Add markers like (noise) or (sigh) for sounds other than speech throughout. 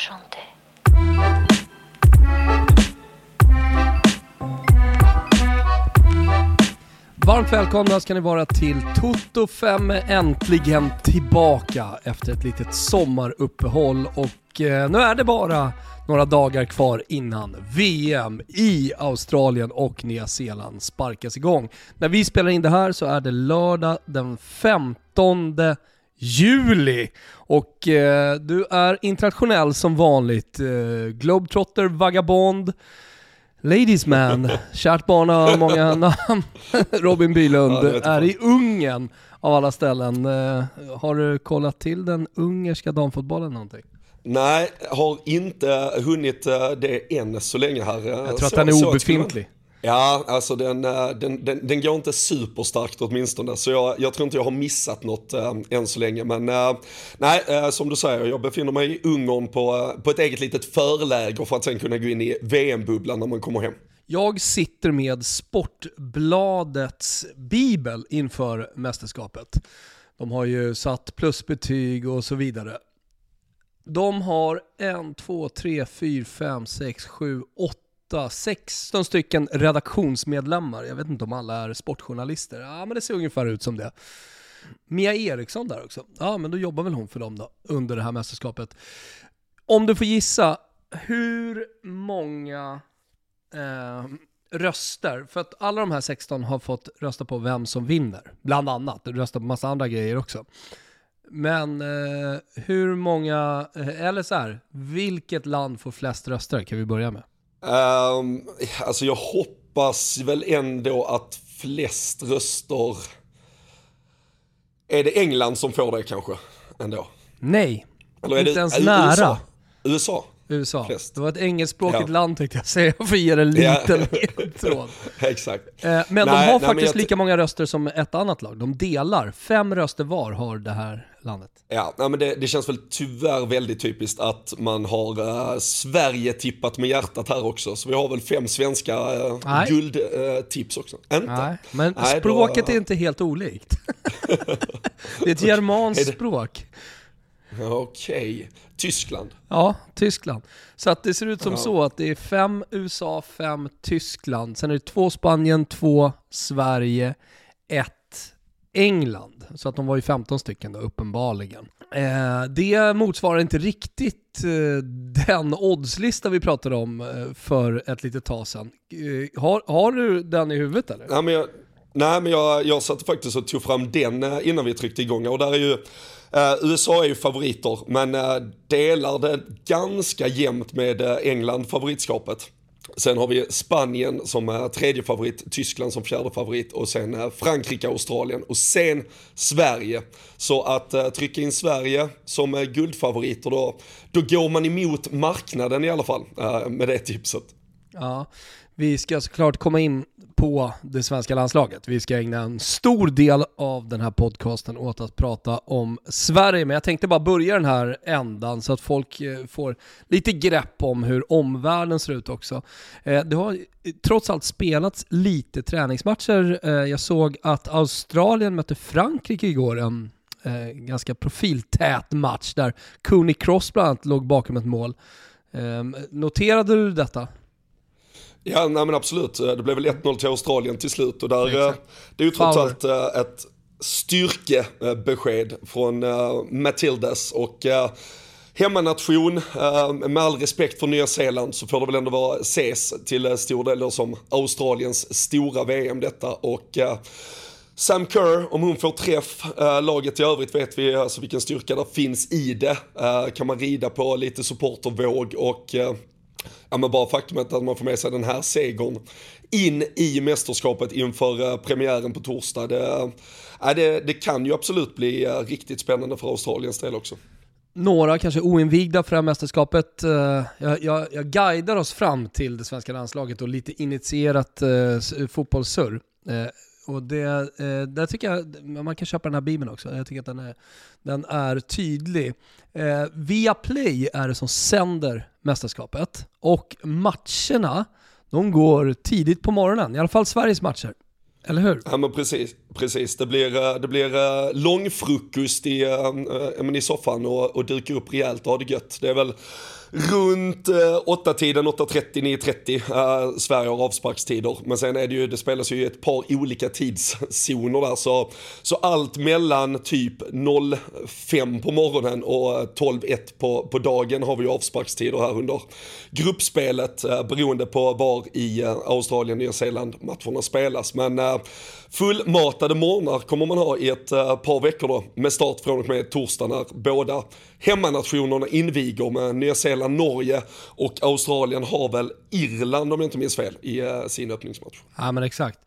chanter. Varmt välkomna ska ni vara till Toto 5 äntligen tillbaka efter ett litet sommaruppehåll och eh, nu är det bara några dagar kvar innan VM i Australien och Nya Zeeland sparkas igång. När vi spelar in det här så är det lördag den 15 juli och eh, du är internationell som vanligt. Eh, Globetrotter, vagabond, Ladies man, (laughs) kärt barn har många (laughs) namn. (laughs) Robin Bylund Ja, är i Ungern av alla ställen. Eh, Har du kollat till den ungerska damfotbollen någonting? Nej, har inte hunnit eh, det än så länge här. Jag tror att den är obefintlig. Ja, alltså den, eh, den, den, den går inte superstarkt åtminstone, så jag, jag tror inte jag har missat något äh, än så länge. Men äh, nej, äh, som du säger, jag befinner mig i Ungern på, äh, på ett eget litet förläger för att sen kunna gå in i VM-bubblan när man kommer hem. Jag sitter med Sportbladets bibel inför mästerskapet. De har ju satt plusbetyg och så vidare. De har en, två, tre, fyra, fem, sex, sju, åtta, 16 stycken redaktionsmedlemmar. Jag vet inte om alla är sportjournalister. Ja, men det ser ungefär ut som det. Mia Eriksson där också. Ja, men då jobbar väl hon för dem då, under det här mästerskapet. Om du får gissa, hur många eh, röster, för att alla de här 16 har fått rösta på vem som vinner, bland annat. Rösta på massa andra grejer också. Men eh, hur många, eh, eller så här, vilket land får flest röster kan vi börja med? Um, alltså jag hoppas väl ändå att flest röster... Är det England som får det kanske? Ändå? Nej, Eller är inte det ens äh, nära. USA? USA? USA. Flest. Det var ett engelskspråkigt Ja. land tänkte jag säga, för att ge det en liten (laughs) ledtråd. Exakt. Eh, men de Nej, har nej, faktiskt lika många röster som ett annat lag. De delar, fem röster var har det här landet. Ja, nej, men det, det känns väl tyvärr väldigt typiskt att man har uh, Sverige tippat med hjärtat här också. Så vi har väl fem svenska uh, Nej. guldtips också. Inte? Nej, men Nej, då- språket är inte helt olikt. (laughs) det är ett germanskt språk. Okej. Tyskland. Ja, Tyskland. Så att det ser ut som Ja. så att det är fem USA, fem Tyskland. Sen är det två Spanien, två Sverige, ett England. Så att de var ju 15 stycken då, uppenbarligen. Eh, det motsvarar inte riktigt eh, den oddslista vi pratade om eh, för ett litet tag sedan. Eh, har, har du den i huvudet eller? Nej men, jag, nej, men jag, jag satt faktiskt och tog fram den eh, innan vi tryckte igång. Och där är ju, eh, USA är ju favoriter, men eh, delar det ganska jämnt med eh, England favoritskapet. Sen har vi Spanien som är tredje favorit, Tyskland som fjärde favorit och sen eh, Frankrike, Australien och sen Sverige. Så att eh, trycka in Sverige som eh, guldfavoriter då, då går man emot marknaden i alla fall med det tipset. Ja, vi ska såklart komma in på det svenska landslaget. Vi ska ägna en stor del av den här podcasten åt att prata om Sverige, men jag tänkte bara börja den här ändan så att folk eh, får lite grepp om hur omvärlden ser ut också. Eh, det har trots allt spelats lite träningsmatcher. Eh, jag såg att Australien mötte Frankrike igår, en ganska profiltät match där Cooney Cross bland annat låg bakom ett mål. Noterade du detta? Ja, nej men absolut. Det blev väl 1-0 till Australien till slut och där, eh, Exakt. det är ju trots allt eh, ett styrkebesked från Matildas och hemmanation, eh, med all respekt för Nya Zeeland så får det väl ändå vara ses till eh, stor del som Australiens stora VM detta och eh, Sam Kerr, om hon får träff, eh, laget i övrigt vet vi alltså vilken styrka där finns i det. Eh, kan man rida på lite supportervåg och eh, ja, men bara faktumet att man får med sig den här segern in i mästerskapet inför eh, premiären på torsdag. Det, eh, ja, det, det kan ju absolut bli eh, riktigt spännande för Australiens del också. några kanske oinvigda för det här mästerskapet. Jag, jag, jag guidar oss fram till det svenska landslaget och lite initierat eh, fotbollssurr. Eh, och det, eh, där tycker jag, man kan köpa den här bibeln också, jag tycker att den är, den är tydlig. Eh, via Play är det som sänder mästerskapet och matcherna, de går tidigt på morgonen, i alla fall Sveriges matcher. Eller hur? Ja men precis. Precis, det blir, eh, det blir eh, långfrukost i, äh, i soffan och, och duka upp rejält och ha det gött. Det är väl runt eh, 8-tiden, 8.30, 9.30 eh, Sverige har avsparkstider. Men sen är det ju, det spelas ju i ett par olika tidszoner där. Så, så allt mellan typ 05 på morgonen och eh, 12.1 på, på dagen har vi ju avsparkstider här under gruppspelet. Eh, beroende på var i eh, Australien, Nya Zeeland matcherna spelas. Men eh, fullmatade morgnar kommer man ha i ett eh, par veckor då, med start från och med torsdag när båda hemmanationerna inviger med Nya Zeeland, Norge och Australien har väl Irland om jag inte minns fel i eh, sin öppningsmatch. Ja men exakt.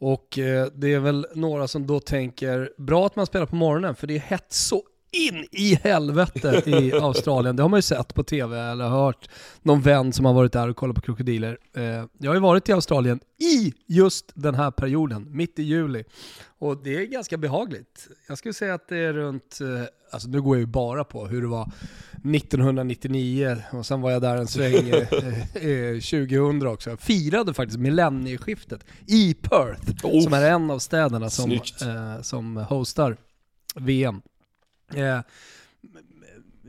Och eh, det är väl några som då tänker, bra att man spelar på morgonen för det är hett så in i helvete i Australien. Det har man ju sett på tv eller hört någon vän som har varit där och kollat på krokodiler. Eh, jag har ju varit i Australien i just den här perioden, mitt i juli. Och det är ganska behagligt. Jag skulle säga att det är runt, eh, alltså nu går jag ju bara på hur det var 1999 och sen var jag där en sväng eh, 2000 också. Jag firade faktiskt millennieskiftet i Perth, oh, som är en av städerna som, som hostar VM. Eh,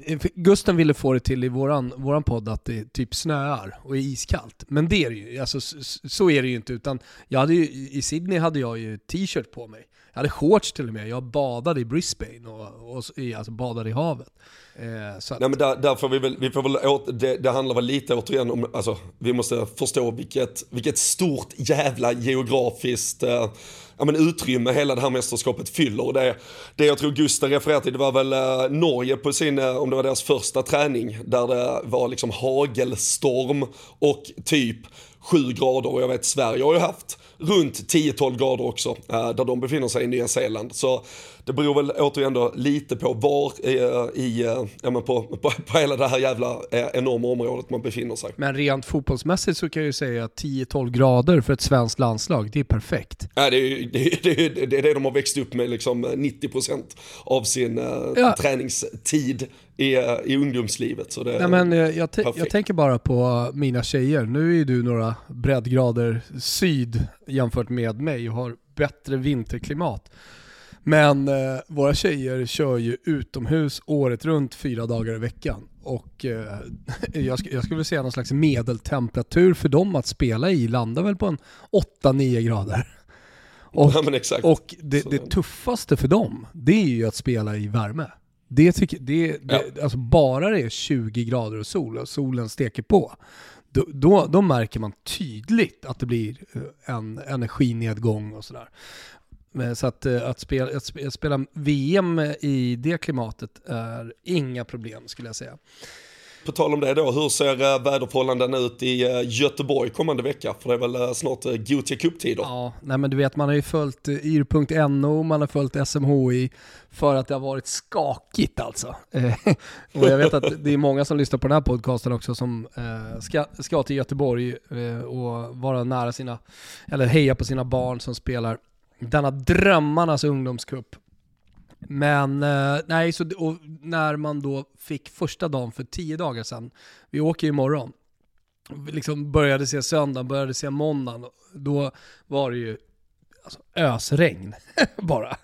eh Gusten ville få det till i våran, våran podd att det typ snöar och är iskallt. Men det är det ju, alltså, så är det ju inte. Utan jag hade ju, I Sydney hade jag ju t-shirt på mig. Jag hade shorts till och med. Jag badade i Brisbane och, och alltså badade i havet. Eh, så att... Nej men där, där får vi väl, vi får väl åt, det, det, handlar väl lite återigen om, alltså vi måste förstå vilket, vilket stort jävla geografiskt eh, ja, men utrymme hela det här mästerskapet fyller. Det, det jag tror Gustav refererade till, det var väl eh, Norge på sin, eh, om det var deras första träning, där det var liksom hagelstorm och typ 7 grader och jag vet Sverige har ju haft runt 10-12 grader också, eh, där de befinner sig i Nya Zeeland. Så det beror väl återigen då lite på var i, i ja, men på, på, på hela det här jävla enorma området man befinner sig. Men rent fotbollsmässigt så kan jag ju säga att 10-12 grader för ett svenskt landslag, det är perfekt. Ja, det, är, det, det, det är det de har växt upp med, liksom 90% av sin ja. träningstid i, i ungdomslivet. Så det Nej, men jag, jag, jag, tänker bara på mina tjejer. Nu är ju du några breddgrader syd jämfört med mig och har bättre vinterklimat. Men eh, våra tjejer kör ju utomhus året runt fyra dagar i veckan. Och eh, (laughs) jag, sk jag skulle säga någon slags medeltemperatur för dem att spela i landar väl på en 8-9 grader. Och, (laughs) ja, och det, det, tuffaste för dem, det är ju att spela i värme. Det tycker, det, det, ja. alltså bara det är 20 grader och sol och solen steker på, då, då, då, märker man tydligt att det blir eh, en energinedgång och sådär. Eh, så att, eh, att, spela, att spela VM i det klimatet är inga problem skulle jag säga. På tal om det då, hur ser eh, väderförhållandena ut i eh, Göteborg kommande vecka? För det är väl eh, snart Gothia Cup-tider? Ja, nej men du vet man har ju följt yr.no, man har följt SMHI för att det har varit skakigt alltså. (laughs) och jag vet att det är många som lyssnar på den här podcasten också som ska, ska till Göteborg och vara nära sina, eller heja på sina barn som spelar denna drömmarnas ungdomscup. Men eh, nej, så, när man då fick första dagen för tio dagar sedan, vi åker ju imorgon, liksom började se söndagen, började se måndagen, då var det ju alltså, ösregn (laughs) bara.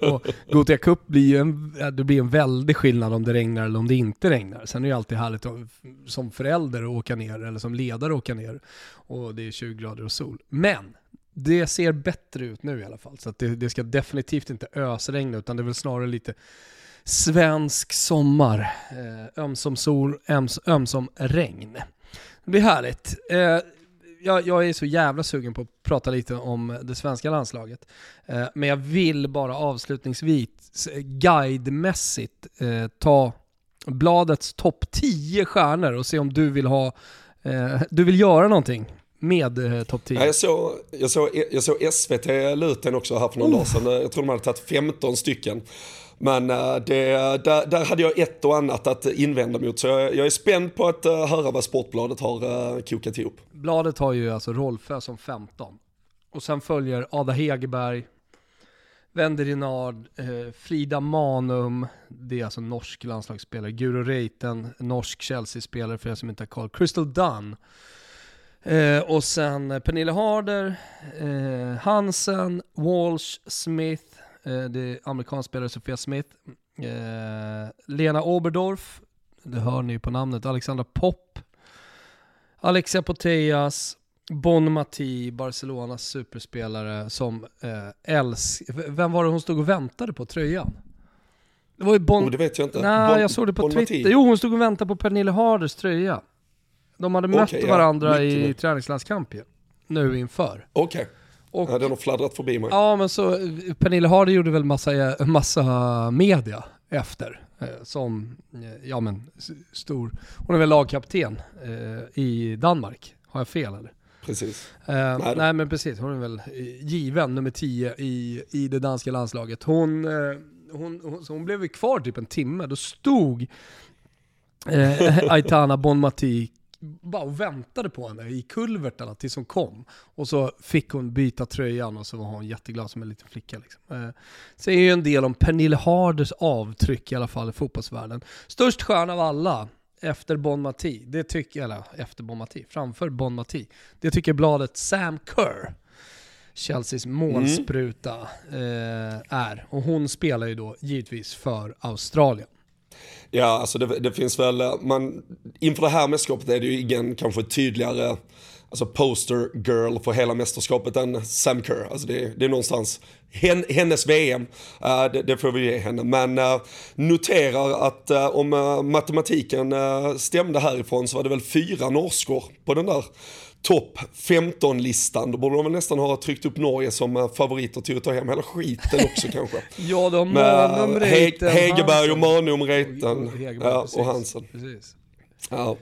(laughs) och Gothia Cup blir ju en, det blir en väldig skillnad om det regnar eller om det inte regnar. Sen är det ju alltid härligt att, som förälder att åka ner, eller som ledare att åka ner, och det är 20 grader och sol. Men det ser bättre ut nu i alla fall. Så det, det, ska definitivt inte ösregna utan det är väl snarare lite svensk sommar. Eh, ömsom sol, öms, ömsom regn. Det blir härligt. Eh, jag, jag, är så jävla sugen på att prata lite om det svenska landslaget. Eh, men jag vill bara avslutningsvis eh, guidemässigt eh, ta bladets topp 10 stjärnor och se om du vill ha eh, du vill göra någonting med eh, topp 10. Ja, jag, såg, jag, såg, jag såg SVT Luten också här för någon oh. dag sedan. Jag tror de hade tagit 15 stycken. Men eh, det, där, där, hade jag ett och annat att invända mot. Så jag, jag är spänd på att uh, höra vad Sportbladet har uh, kokat ihop. Bladet har ju alltså Rolfö som 15. Och sen följer Ada Hegerberg, Wende Renard, eh, Frida Manum, det är alltså norsk landslagsspelare, Guro Reiten, norsk Chelsea-spelare för er som inte har koll, Crystal Dunn, Eh, och sen Pernille Harder, eh, Hansen, Walsh, Smith, eh, det är amerikansk spelare Sofia Smith, eh, Lena Oberdorf, det hör ni på namnet, Alexandra Popp, Alexia Putellas, Bon Mati, Barcelonas superspelare som eh, älsk... Vem var det hon stod och väntade på tröjan? Det var ju Bon... Oh, det vet jag inte. Nej, bon, jag såg det på bon Twitter. Mati. Jo, hon stod och väntade på Pernille Harders tröja. De hade mött okay, varandra ja, i träningslandskamp. Nu inför. Okej. Okay. Och, ja, den har fladdrat förbi mig. Ja, men så Pernille Harder gjorde väl massa, massa media efter. Eh, som, eh, ja men, stor. Hon är väl lagkapten eh, i Danmark. Har jag fel eller? Precis. Eh, nej, nej, men precis, hon är väl given nummer 10 i, i det danska landslaget. Hon, eh, hon, hon, hon blev ju kvar typ en timme, då stod eh, (laughs) Aitana Bonmati bara och väntade på henne i kulvertarna tills hon kom. Och så fick hon byta tröjan och så var hon jätteglad som en liten flicka. Liksom. Eh, säger ju en del om Pernille Harders avtryck i alla fall i fotbollsvärlden. Störst stjärna av alla, efter Bon Mati, det tycker, eller efter Bon Mati, framför Bon Mati, det tycker bladet Sam Kerr, Chelseas målspruta, mm. eh, är. Och hon spelar ju då givetvis för Australien. Ja, alltså det, det, finns väl, eh, man, inför det här mästerskapet är det ju ingen kanske tydligare alltså poster girl för hela mästerskapet än Sam Kerr. Alltså det, det är någonstans hennes VM, uh, eh, det, det, får vi ge henne. Men uh, noterar att uh, om matematiken stämde härifrån så var det väl fyra norskor på den där topp 15-listan. Då borde de väl nästan ha tryckt upp Norge som favoriter till att ta hem hela skiten också kanske. (laughs) ja, de Manum, Reiten, Hegerberg och Manum, Reiten ja, och Hansen. Precis. Ja.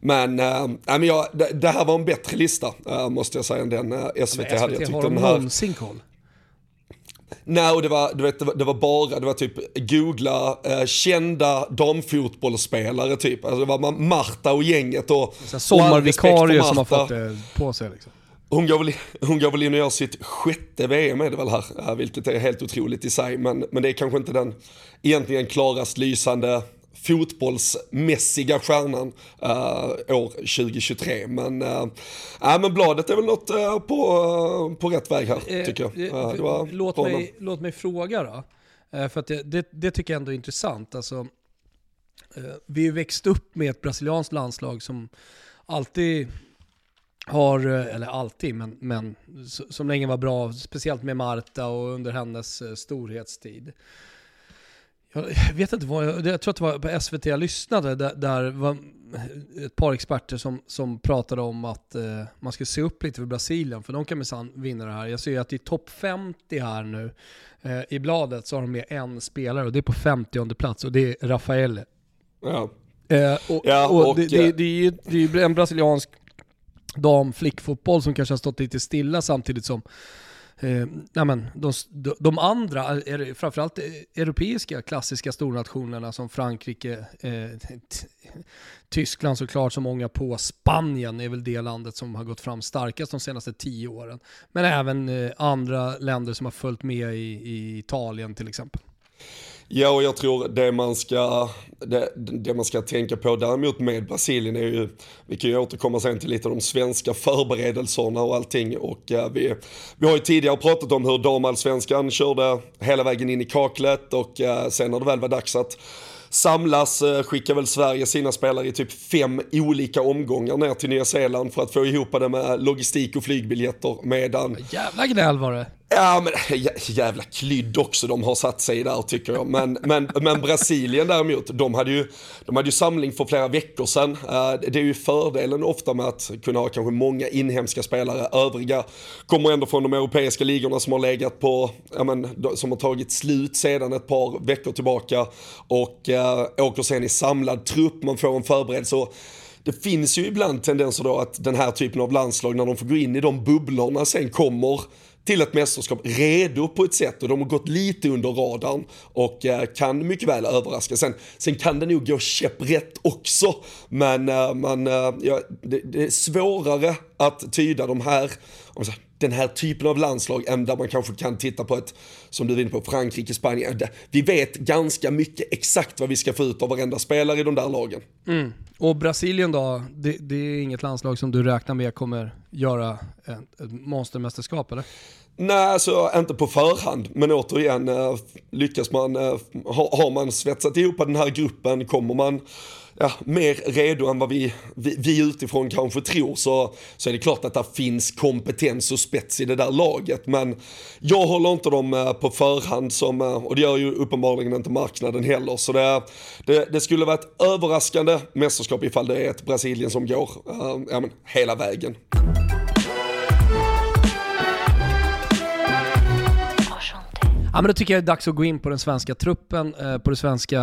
Men, äh, men ja, det, det, här var en bättre lista, äh, måste jag säga, än den äh, SVT, SVT hade. Jag tyckte har de någonsin koll? Nej, och det var, du vet, det var, det var bara, det var typ googla eh, kända damfotbollsspelare typ. Alltså det var Marta och gänget och... Sommarvikarie som har fått det på sig liksom. Hon går, väl, hon går väl in och gör sitt sjätte VM är det väl här, vilket är helt otroligt i sig. Men, men det är kanske inte den egentligen klarast lysande fotbollsmässiga stjärnan uh, år 2023. Men, uh, äh, men bladet är väl något uh, på, på rätt väg här tycker jag. Låt, mig, låt mig fråga då. för att det, det, det, tycker jag ändå är intressant. Alltså, vi har växt upp med ett brasilianskt landslag som alltid har, eller alltid, men, men som länge var bra, speciellt med Marta och under hennes storhetstid. Jag vet inte vad, jag, tror att det var på SVT jag lyssnade, där, där var ett par experter som, som pratade om att eh, man ska se upp lite för Brasilien, för de kan minsann vinna det här. Jag ser ju att i topp 50 här nu, eh, i bladet, så har de med en spelare och det är på 50 plats och det är Rafael. Ja. Eh, och, ja, och, och det, det, det, är ju, det är ju en brasiliansk dam flickfotboll som kanske har stått lite stilla samtidigt som Eh, men, de, de andra, eh, är, framförallt eh, europeiska klassiska stornationerna som Frankrike, eh, Tyskland såklart som många på, Spanien är väl det landet som har gått fram starkast de senaste tio åren. Men även eh, andra länder som har följt med i, i Italien till exempel. Ja, och jag tror det man ska, det, det, man ska tänka på däremot med Brasilien är ju, vi kan ju återkomma sen till lite av de svenska förberedelserna och allting. Och eh, vi, vi har ju tidigare pratat om hur damallsvenskan körde hela vägen in i kaklet och eh, sen när det väl var dags att samlas, uh, skickar väl Sverige sina spelare i typ fem olika omgångar ner till Nya Zeeland för att få ihop det med logistik och flygbiljetter medan... Jävla gnäll var det. Ja men jävla klydd också de har satt sig där tycker jag. Men, men, men Brasilien däremot, de hade, ju, de hade ju samling för flera veckor sedan. Eh, det är ju fördelen ofta med att kunna ha kanske många inhemska spelare. Övriga kommer ändå från de europeiska ligorna som har legat på, ja men, som har tagit slut sedan ett par veckor tillbaka. Och äh, åker sen i samlad trupp, man får en förberedelse. Det finns ju ibland tendenser då att den här typen av landslag när de får gå in i de bubblorna sen kommer till ett mästerskap redo på ett sätt och de har gått lite under radarn och eh, kan mycket väl överraska. Sen, sen kan det nog gå käpprätt också, men eh, man, eh, ja, det, det, är svårare att tyda de här den här typen av landslag än där man kanske kan titta på ett, som du är inne på, Frankrike, Spanien. Vi vet ganska mycket exakt vad vi ska få ut av varenda spelare i de där lagen. Mm. Och Brasilien då, det, det, är inget landslag som du räknar med kommer göra ett, ett monstermästerskap eller? Nej, alltså inte på förhand. Men återigen, eh, lyckas man, eh, har man svetsat ihop den här gruppen, kommer man ja, mer redo än vad vi, vi, vi utifrån kanske tror så, så är det klart att det finns kompetens och spets i det där laget. Men jag håller inte dem eh, på förhand som, eh, och det gör ju uppenbarligen inte marknaden heller. Så det, det, det skulle vara ett överraskande mästerskap ifall det är ett Brasilien som går eh, ja, men, hela vägen. Ja, men då tycker jag det är dags att gå in på den svenska truppen, eh, på det svenska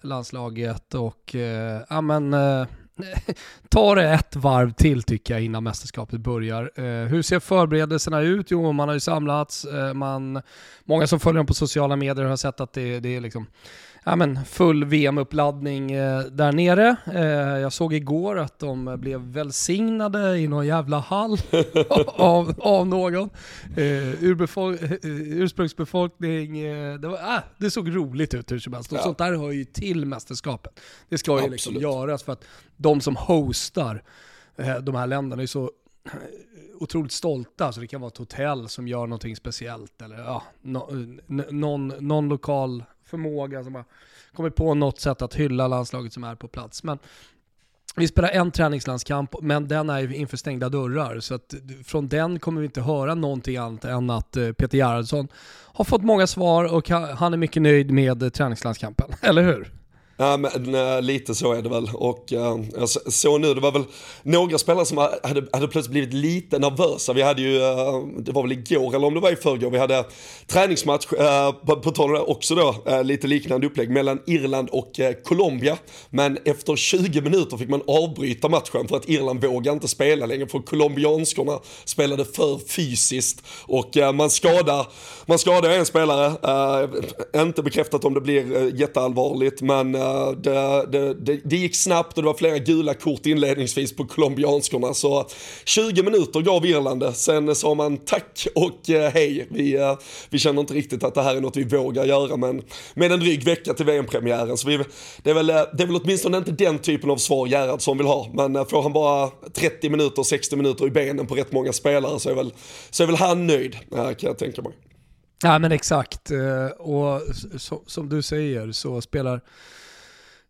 landslaget och eh, ja, men, eh, (laughs) ta det ett varv till tycker jag innan mästerskapet börjar. Eh, hur ser förberedelserna ut? Jo, man har ju samlats, eh, man, många som följer dem på sociala medier har sett att det, det är liksom ja, men full VM-uppladdning eh, där nere. Eh, jag såg igår att de blev välsignade i någon jävla hall (laughs) av, av någon. Eh, eh, ursprungsbefolkning, eh, det, var, ah, det såg roligt ut hur som helst. Och ja. sånt där hör ju till mästerskapet. Det ska ju liksom göras för att de som hostar eh, de här länderna är så otroligt stolta, så det kan vara ett hotell som gör någonting speciellt eller ja, no, någon, någon lokal förmåga som har kommit på något sätt att hylla landslaget som är på plats. Men vi spelar en träningslandskamp, men den är inför stängda dörrar. Så att från den kommer vi inte höra någonting annat än att eh, Peter Gerhardsson har fått många svar och han är mycket nöjd med eh, träningslandskampen. (laughs) Eller hur? Ja, men, nej, lite så är det väl. Och uh, jag såg nu, det var väl några spelare som hade, hade plötsligt blivit lite nervösa. Vi hade ju, uh, det var väl igår eller om det var i förrgår, vi hade träningsmatch, uh, på, på tal också då, lite liknande upplägg mellan Irland och Colombia. Men efter 20 minuter fick man avbryta matchen för att Irland vågade inte spela längre för colombianskorna spelade för fysiskt och man skadar man skadar en spelare, inte bekräftat om det blir jätteallvarligt men det, det, det, det, gick snabbt och det var flera gula kort inledningsvis på colombianskorna. Så 20 minuter gav Irland det. Sen sa man tack och eh, hej. Vi, eh, vi känner inte riktigt att det här är något vi vågar göra men med en dryg vecka till VM-premiären. Så vi, det, är väl, eh, det är väl åtminstone inte den typen av svar Gerhardsson vill ha. Men får han bara 30 minuter, 60 minuter i benen på rätt många spelare så är väl, så är väl han nöjd kan jag tänka mig. Ja men exakt, och som du säger så spelar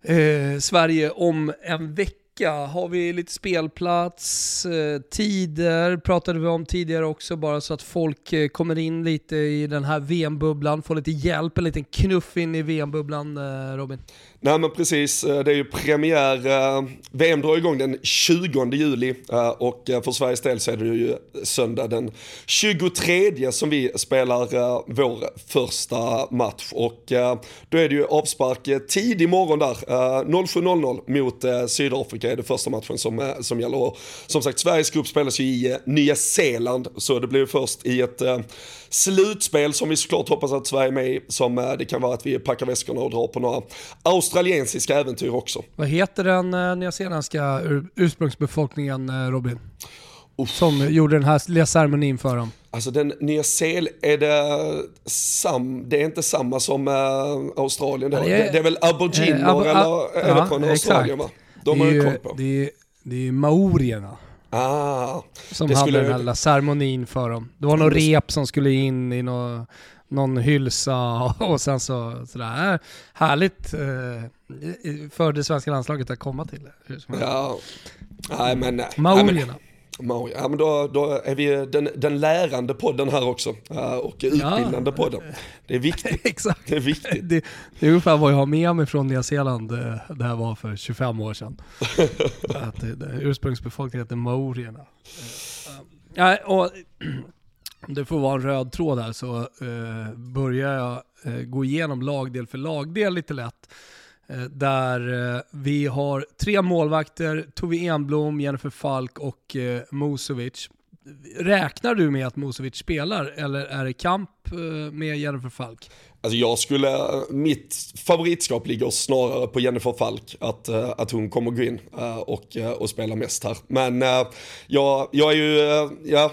eh, Sverige om en vecka. Har vi lite spelplats, eh, tider pratade vi om tidigare också, bara så att folk eh, kommer in lite i den här VM-bubblan, får lite hjälp, en liten knuff in i VM-bubblan eh, Robin. Nej men precis, eh, det är ju premiär, eh, VM drar igång den 20 juli eh, och för Sveriges del så är det ju söndag den 23 som vi spelar vår första match och då är det ju avspark tidig morgon där, 07.00 mot Sydafrika är det första matchen som, som gäller. Och som sagt, Sveriges grupp spelas ju i Nya Zeeland så det blir först i ett slutspel som vi såklart hoppas att Sverige är med i, som det kan vara att vi packar väskorna och drar på några australiensiska äventyr också. Vad heter den uh, nyzeeländska ur, ursprungsbefolkningen uh, Robin? Uff. Som gjorde den här lilla ceremonin för dem. Alltså den Nya Zeeland, är det, sam, det är inte samma som uh, Australien då? Ja, det, är, det, är väl aboriginer äh, ab eller ja, är det från Australien va? De har ju koll på. Det är, det är maorierna. Ah, som hade skulle... den här lilla ceremonin för dem. Det var något rep som skulle in i något någon hylsa (laughs) och sen så sådär. Härligt eh, för det svenska landslaget att komma till. Ja, nej men... Maorierna. Ja men då, då är vi den, den lärande podden här också och utbildande ja. podden. Det är viktigt. (laughs) Exakt. Det är viktigt. Det, det är ungefär vad jag har med mig från Nya Zeeland, eh, det här var för 25 år sedan. (laughs) att ursprungsbefolkningen heter maorierna. Ja, och (clears throat) det får vara en röd tråd här så eh, börjar jag eh, gå igenom lagdel för lagdel lite lätt. Eh, där eh, vi har tre målvakter, Tove Enblom, Jennifer Falk och eh, Musovic. Räknar du med att Musovic spelar eller är det kamp med Jennifer Falk? Alltså jag skulle, mitt favoritskap ligger snarare på Jennifer Falk, att, eh, att hon kommer gå in eh, och, eh, och spela mest här. Men jag, jag är ju, ja,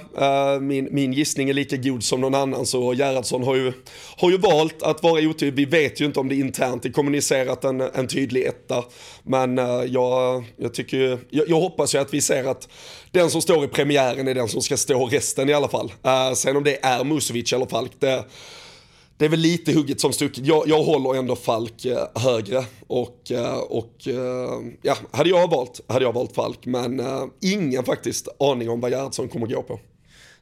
min, min gissning är lika god som någon annan så Gerhardsson har ju, har ju valt att vara otydlig. Vi vet ju inte om det är internt, det är kommunicerat en, en tydlig etta. Men jag, jag tycker, jag, jag hoppas ju att vi ser att den som står i premiären är den som ska stå resten i alla fall. sen om det är Musovic eller Falk, det det är väl lite hugget som stucket. Jag, jag håller ändå Falk eh, högre. Och, eh, och eh, ja, hade jag valt, hade jag valt Falk. Men ingen faktiskt aning om vad Gerhardsson kommer gå på.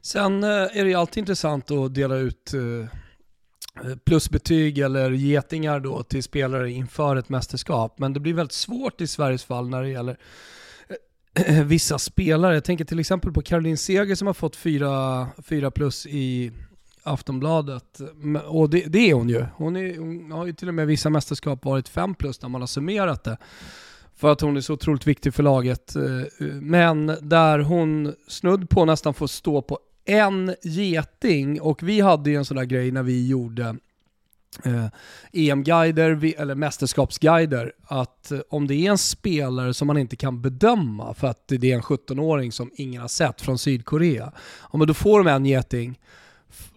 Sen är det ju alltid intressant att dela ut plusbetyg eller getingar då till spelare inför ett mästerskap. Men det blir väldigt svårt i Sveriges fall när det gäller (clears throat) vissa spelare. Jag tänker till exempel på Caroline Seger som har fått fyra, fyra plus i Aftonbladet. Och det, det är hon ju. Hon, är, hon, har ju till och med vissa mästerskap varit 5 plus när man har summerat det. För att hon är så otroligt viktig för laget. Eh, eh, men där hon snudd på nästan får stå på en geting och vi hade ju en sån där grej när vi gjorde eh, EM-guider eller mästerskapsguider att eh, om det är en spelare som man inte kan bedöma för att det är en 17-åring som ingen har sett från Sydkorea, ja, men då får de en geting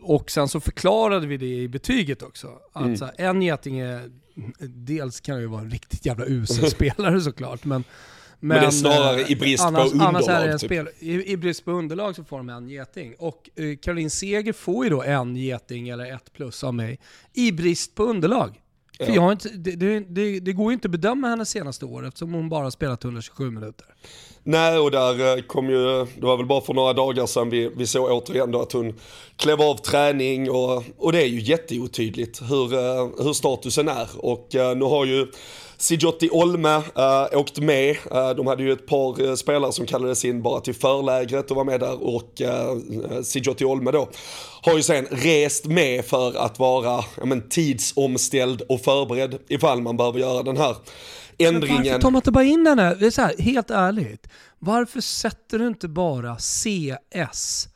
och sen så förklarade vi det i betyget också. Att mm. här, en geting är, dels kan ju vara en riktigt jävla usel (laughs) spelare såklart, men men, men, det är snarare i brist annars, på underlag. Annars är det en typ. spel, i, i, brist på underlag så får de en geting. Och eh, Caroline Seger får ju då en geting eller ett plus av mig i brist på underlag. För jag inte, det, det, det, går ju inte att bedöma hennes senaste år eftersom hon bara spelat 127 minuter. Nej, och där eh, kom ju, det var väl bara för några dagar sedan vi, vi såg återigen då att hon klev av träning och, och det är ju jätteotydligt hur, eh, hur statusen är. Och uh, nu har ju Sijotti Olme äh, åkt med. Äh, de hade ju ett par äh, spelare som kallades in bara till förlägret och var med där och äh, Sijotti Olme då har ju sen rest med för att vara ja, men, tidsomställd och förberedd ifall man behöver göra den här ändringen. varför tar man inte bara in henne? Det är så här, helt ärligt. Varför sätter du inte bara CS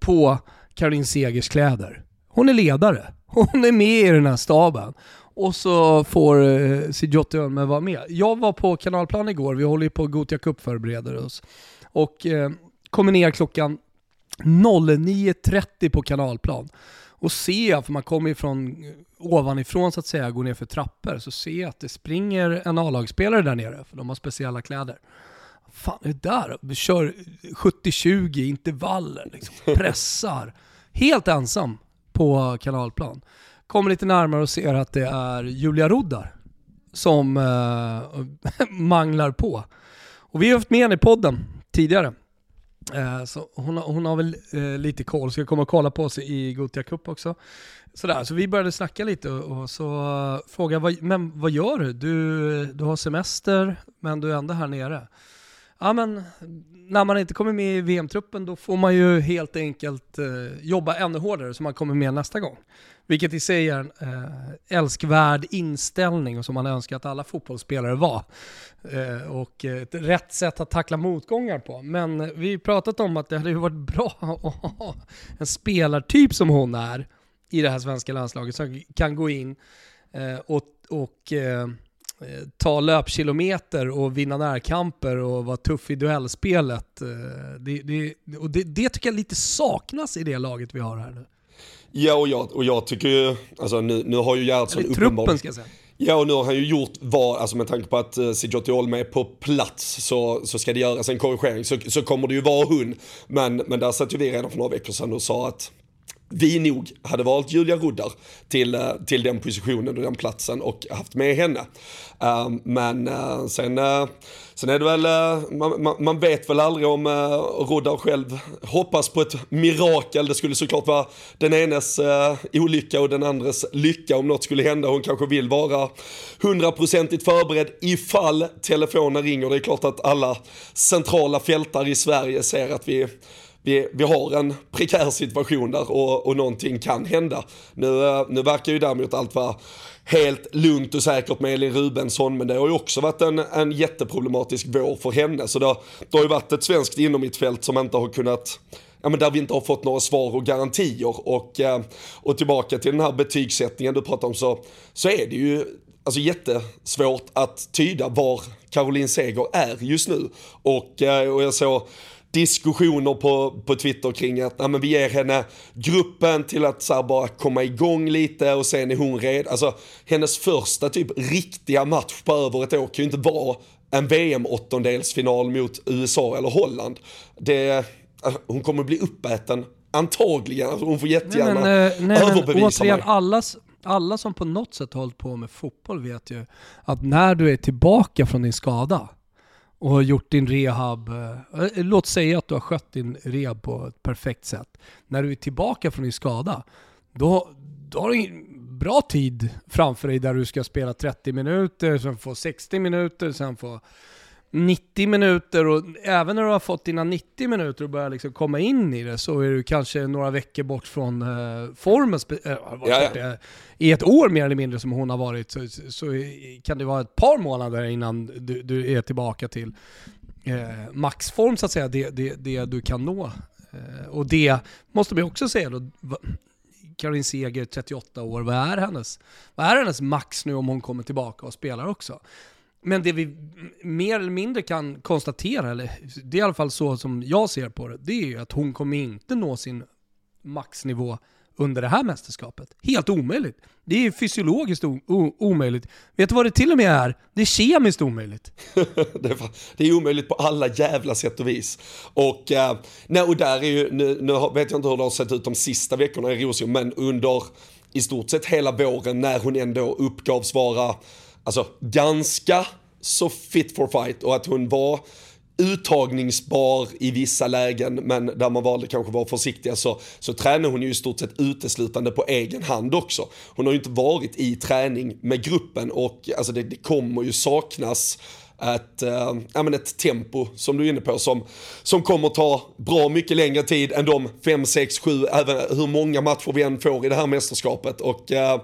på Caroline Segers kläder? Hon är ledare. Hon är med i den här staben. Och så får eh, Ölme vara med. Jag var på Kanalplan igår, vi håller ju på Gotia Cup förbereder oss. Och eh, kommer ner klockan 09.30 på Kanalplan. Och ser, för man kommer ju från eh, ovanifrån så att säga, går ner för trappor, så ser jag att det springer en A-lagsspelare där nere, för de har speciella kläder. Fan är det där? Vi kör 70-20 intervaller, liksom. (laughs) pressar. Helt ensam på kanalplan. Kommer lite närmare och ser att det är Julia Roddar som eh, (laughs) manglar på. Och vi har haft med henne i podden tidigare. Eh, så hon, hon har väl eh, lite koll, ska komma och kolla på oss i Gotia Cup också. Sådär, så vi började snacka lite och, och så uh, frågade jag, men vad gör du? du? Du har semester men du är ändå här nere. Ja men när man inte kommer med i VM-truppen då får man ju helt enkelt eh, jobba ännu hårdare så man kommer med nästa gång. Vilket i sig är en eh, älskvärd inställning och som man önskar att alla fotbollsspelare var. Eh, och ett rätt sätt att tackla motgångar på. Men vi har pratat om att det hade ju varit bra (laughs) att ha en spelartyp som hon är i det här svenska landslaget som kan gå in eh, och, och eh, ta löpkilometer och vinna närkamper och vara tuff i duellspelet. Eh, det, det, och det, det tycker jag lite saknas i det laget vi har här nu. Ja, och jag, och jag tycker ju, alltså nu, nu har ju Gerhardsson uppenbarligen... Truppen ska jag säga. Ja, och nu har han ju gjort vad, alltså med tanke på att uh, Sijotti Olme är på plats så, så ska det göras en korrigering. Så, så kommer det ju vara hon. Men, men där satt ju vi redan för några veckor sedan och sa att vi nog hade valt Julia Ruddar till, eh, till den positionen och den platsen och haft med henne. Ehm, men eh, sen, eh, sen är det väl, man, man, vet väl aldrig om Ruddar själv hoppas på ett mirakel. Det skulle såklart vara den enes olycka och den andres lycka om något skulle hända. Hon kanske vill vara hundraprocentigt förberedd ifall telefonen ringer. Det är klart att alla centrala fältare i Sverige ser att vi vi, vi har en prekär situation där och, och någonting kan hända. Nu, eh, nu verkar ju däremot allt vara helt lugnt och säkert med Elin Rubensson men det har ju också varit en, en jätteproblematisk vår för henne så det, det har ju varit ett svenskt inomhittfält som inte har kunnat ja, men där vi inte har fått några svar och garantier. Och, eh, och tillbaka till den här betygssättningen du pratar om så, så är det ju alltså jättesvårt att tyda var Caroline Seger är just nu. Och, eh, och jag såg diskussioner på, på Twitter kring att nej, men vi ger henne gruppen till att så bara komma igång lite och sen är hon redo. Alltså hennes första typ riktiga match på över ett år kan ju inte vara en VM-åttondelsfinal mot USA eller Holland. Det, alltså, hon kommer bli uppäten Antagligen, alltså hon får jättegärna nej, men, nej, överbevisa men, återigen, mig. Allas, alla som på något sätt har hållit på med fotboll vet ju att när du är tillbaka från din skada och har gjort din rehab, eh, låt säga att du har skött din rehab på ett perfekt sätt. När du är tillbaka från din skada, då, då har du en bra tid framför dig där du ska spela 30 minuter, sen få 60 minuter, sen få 90 minuter och även när du har fått dina 90 minuter och börjar liksom komma in i det så är du kanske några veckor bort från uh, formen. Uh, Ja, ja. I ett år mer eller mindre som hon har varit så, så kan det vara ett par månader innan du, du är tillbaka till uh, maxform så att säga, det, det, det du kan nå. Eh, och det måste man också säga då, Caroline Seger, 38 år, vad är, hennes, vad är hennes max nu om hon kommer tillbaka och spelar också? Men det vi mer eller mindre kan konstatera, eller det är i alla fall så som jag ser på det, det är ju att hon kommer inte nå sin maxnivå under det här mästerskapet. Helt omöjligt. Det är fysiologiskt omöjligt. Vet du vad det till och med är? Det är kemiskt omöjligt. (laughs) det, är, omöjligt på alla jävla sätt och vis. Och, eh, nej, och där är ju, nu, nu vet jag inte hur det har sett ut de sista veckorna i Rosio, men under i stort sett hela våren när hon ändå uppgavs vara alltså, ganska så fit for fight och att hon var uttagningsbar i vissa lägen men där man valde kanske vara försiktiga så, så tränar hon ju i stort sett uteslutande på egen hand också. Hon har ju inte varit i träning med gruppen och alltså det, det kommer ju saknas ett, äh, ja, ett tempo som du är inne på som, som kommer ta bra mycket längre tid än de 5, 6, 7, även hur många matcher vi än får i det här mästerskapet. Och äh,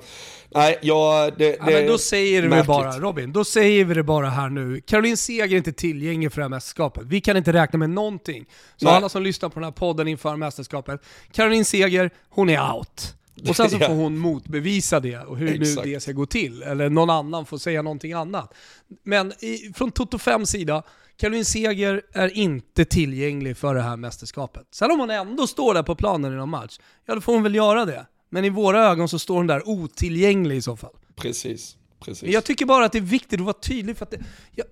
nej, ja, det, det Ja, men då säger vi märkligt. bara, Robin, då säger vi det bara här nu. Caroline Seger är inte tillgänglig för det här mästerskapet. Vi kan inte räkna med någonting. Så Nej. alla som lyssnar på den här podden inför mästerskapet, Caroline Seger, hon är out. Och sen så (laughs) får hon motbevisa det och hur nu Exakt. det ska gå till. Eller någon annan får säga någonting annat. Men i, från Toto 5 sida, Caroline Seger är inte tillgänglig för det här mästerskapet. Sen om hon ändå står där på planen i någon match, ja då får hon väl göra det. Men i våra ögon så står hon där otillgänglig i så fall. Precis, precis. Jag tycker bara att det är viktigt att vara tydlig för att det, jag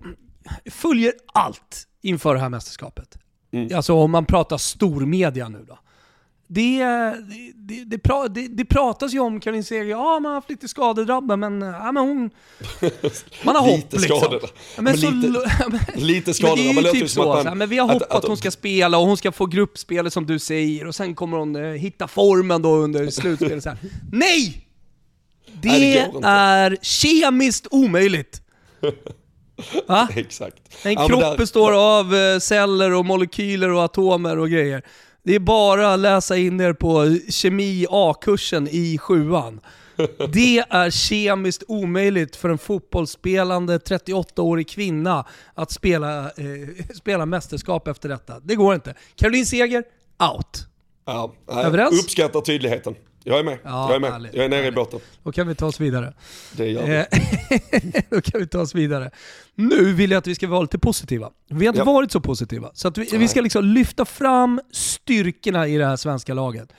följer allt inför det här mästerskapet. Mm. Alltså om man pratar stormedia nu då. Det, det, det, pra, det, det pratas ju om Caroline Seger, ja man har haft lite skadedrabbad men, ja, men hon... (laughs) Man har Lite hopp liksom. skadad. Ja, Men Men, så, lite- (laughs) men, (laughs) Lite men skadad, det är men ju låter typ så, att så man- här, men vi har att- hoppat att, att- hon ska spela och hon ska få gruppspelet som du säger och sen kommer hon eh, hitta formen då under slutspelet. Så här. Nej! Det, Nej, det är kemiskt omöjligt. Va? Exakt. En Ja, men kropp där- består av eh, celler och molekyler och atomer och grejer. Det är bara att läsa in er på kemi A-kursen i sjuan. (laughs) Det är kemiskt omöjligt för en fotbollsspelande 38-årig kvinna att spela, eh, (laughs) spela mästerskap efter detta. Det går inte. Caroline Seger, out. Ja, nej, Överens? Uppskattar tydligheten. Jag är med. Ja, jag är med. härligt, jag är nere i båten. Då kan vi ta oss vidare. Det gör vi. Eh, (laughs) Då kan vi ta oss vidare. Nu vill jag att vi ska vara lite positiva. Vi har inte Ja. varit så positiva. Så att vi, vi ska liksom lyfta fram styrkorna i det här svenska laget.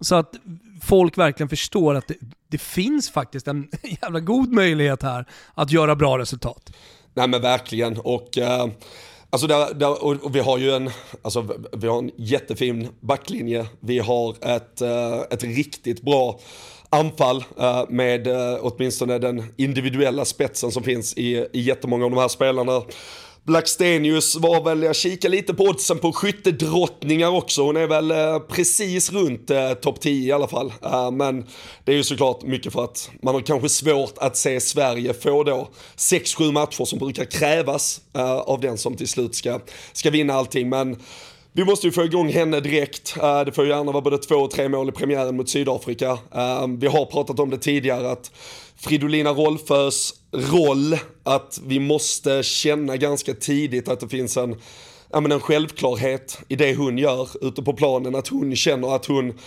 Så att folk verkligen förstår att det, det finns faktiskt en (laughs) jävla god möjlighet här att göra bra resultat. Nej men verkligen. Och, eh, alltså där, där, och, vi har ju en, alltså, vi har en jättefin backlinje. Vi har ett, eh, ett riktigt bra anfall eh, med eh, åtminstone den individuella spetsen som finns i, i jättemånga av de här spelarna. Blackstenius var väl, jag kikade lite på oddsen på skyttedrottningar också. Hon är väl eh, precis runt eh, topp 10 i alla fall. Eh, men det är ju såklart mycket för att man har kanske svårt att se Sverige få då 6-7 matcher som brukar krävas eh, av den som till slut ska, ska vinna allting. Men vi måste ju få igång henne direkt. Eh, det får ju gärna vara både två och tre mål i premiären mot Sydafrika. Eh, vi har pratat om det tidigare att Fridolina Rolfös roll, att vi måste känna ganska tidigt att det finns en ja, men en självklarhet i det hon gör ute på planen. Att hon känner att hon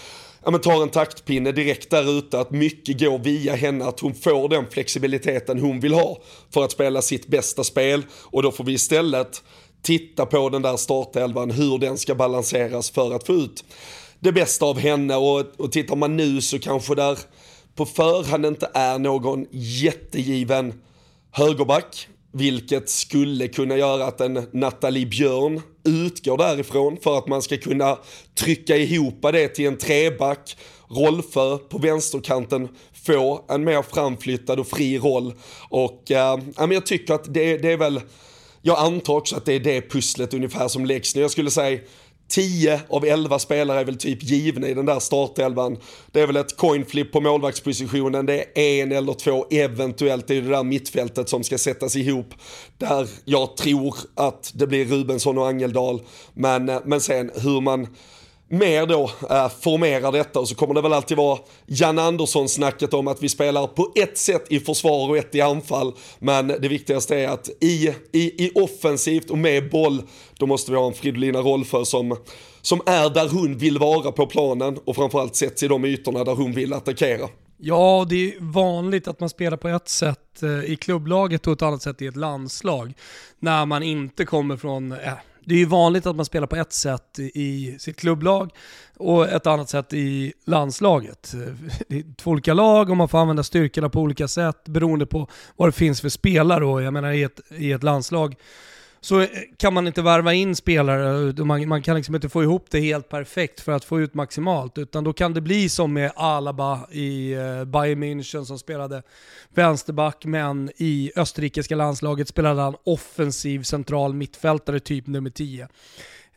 ja, men tar en taktpinne direkt där ute, att mycket går via henne, att hon får den flexibiliteten hon vill ha för att spela sitt bästa spel. Och då får vi istället titta på den där startelvan, hur den ska balanseras för att få ut det bästa av henne. Och, och tittar man nu så kanske där på förhand inte är någon jättegiven högerback. Vilket skulle kunna göra att en Nathalie Björn utgår därifrån för att man ska kunna trycka ihop det till en treback. Rolfö på vänsterkanten få en mer framflyttad och fri roll. Och eh, jag tycker att det, det är väl, jag antar också att det är det pusslet ungefär som läggs nu. Jag skulle säga 10 av 11 spelare är väl typ givna i den där startelvan. Det är väl ett coinflip på målvaktspositionen, det är en eller två eventuellt i det där mittfältet som ska sättas ihop. Där jag tror att det blir Rubensson och Angeldal. Men, eh, men sen hur man mer då äh, formerar detta och så kommer det väl alltid vara Jan Andersson-snacket om att vi spelar på ett sätt i försvar och ett i anfall. Men det viktigaste är att i, i, i offensivt och med boll, då måste vi ha en Fridolina Rolfö som, som är där hon vill vara på planen och framförallt sätts i de ytorna där hon vill attackera. Ja, det är vanligt att man spelar på ett sätt eh, i klubblaget och ett annat sätt i ett landslag. När man inte kommer från, äh, det är ju vanligt att man spelar på ett sätt i sitt klubblag och ett annat sätt i landslaget. (laughs) Det är två olika lag och man får använda styrkorna på olika sätt beroende på vad det finns för spelare. Och jag menar i ett, i ett landslag så eh, kan man inte värva in spelare, eh, man, man kan liksom inte få ihop det helt perfekt för att få ut maximalt. Utan då kan det bli som med Alaba i eh, Bayern München som spelade vänsterback, men i österrikiska landslaget spelade han offensiv central mittfältare, typ nummer 10.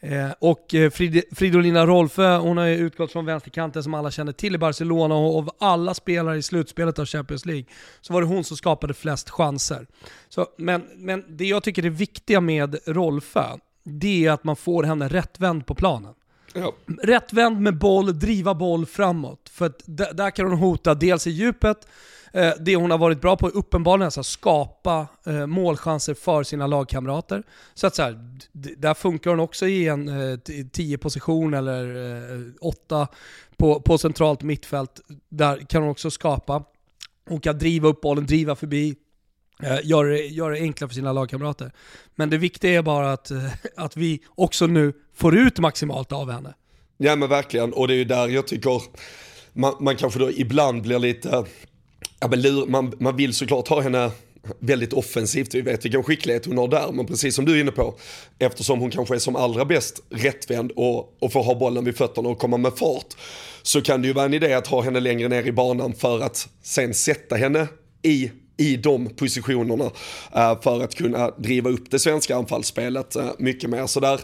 Eh, och eh, Frid Fridolina Rolfö, hon har ju utgått från vänsterkanten som alla känner till i Barcelona och av alla spelare i slutspelet av Champions League så var det hon som skapade flest chanser. Så, men, men det jag tycker är viktiga med Rolfö, det är att man får henne rättvänd på planen. Ja. Rättvänd med boll, driva boll framåt. För att där kan hon hota dels i djupet, Eh, det hon har varit bra på är uppenbarligen att skapa eh, målchanser för sina lagkamrater. Så att så här, där funkar hon också i en 10 eh, position eller eh, 8 på, på centralt mittfält. Där kan hon också skapa. Hon kan driva upp bollen, driva förbi, Eh, gör det, gör det enklare för sina lagkamrater. Men det viktiga är bara att, eh, att vi också nu får ut maximalt av henne. Ja men verkligen, och det är ju där jag tycker man, man kanske då ibland blir lite Ja, men lur, man, man vill såklart ha henne väldigt offensivt, vi vet vilken skicklighet hon har där, men precis som du är inne på, eftersom hon kanske är som allra bäst rättvänd och, och får ha bollen vid fötterna och komma med fart, så kan det ju vara en idé att ha henne längre ner i banan för att sen sätta henne i i de positionerna eh, för att kunna driva upp det svenska anfallsspelet eh, mycket mer. Så där,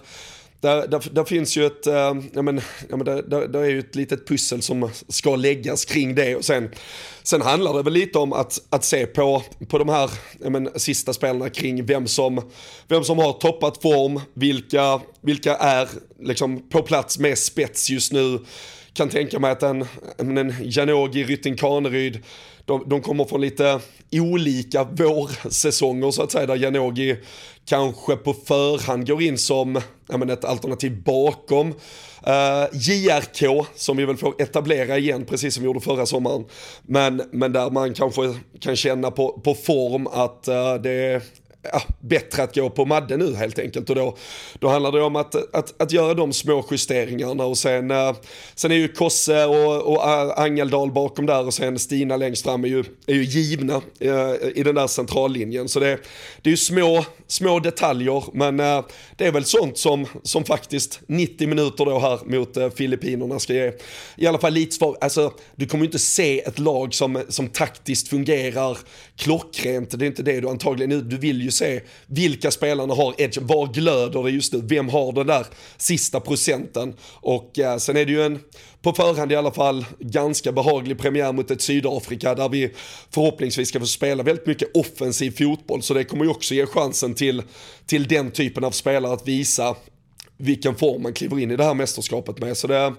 där, där, där, finns ju ett, äh, ja men, ja men där, där, där, är ju ett litet pussel som ska läggas kring det och sen, sen handlar det väl lite om att, att se på, på de här ja men, sista spelarna kring vem som, vem som har toppat form, vilka, vilka är liksom på plats med spets just nu. Kan tänka mig att en, en Janogy Rytting Kaneryd de, de kommer från lite olika vårsäsonger så att säga, där Janogy kanske på förhand går in som menar, ett alternativ bakom eh, uh, JRK, som vi väl får etablera igen, precis som vi gjorde förra sommaren. Men, men där man kanske kan känna på, på form att uh, det ja, bättre att gå på Madde nu helt enkelt. Och då, då handlar det om att, att, att göra de små justeringarna och sen, eh, sen är ju Kosse och, och Angeldal bakom där och sen Stina längst fram är ju, är ju givna eh, i den där centrallinjen. Så det, det är ju små, små detaljer men eh, det är väl sånt som, som faktiskt 90 minuter då här mot Filippinerna ska ge i alla fall lite svar. Alltså du kommer ju inte se ett lag som, som taktiskt fungerar klockrent. Det är inte det du antagligen, du vill ju ju se vilka spelarna har edge, var glöder det just nu, vem har den där sista procenten. Och eh, sen är det ju en, på förhand i alla fall, ganska behaglig premiär mot ett Sydafrika där vi förhoppningsvis ska få spela väldigt mycket offensiv fotboll. Så det kommer ju också ge chansen till, till den typen av spelare att visa vilken form man kliver in i det här mästerskapet med. Så det,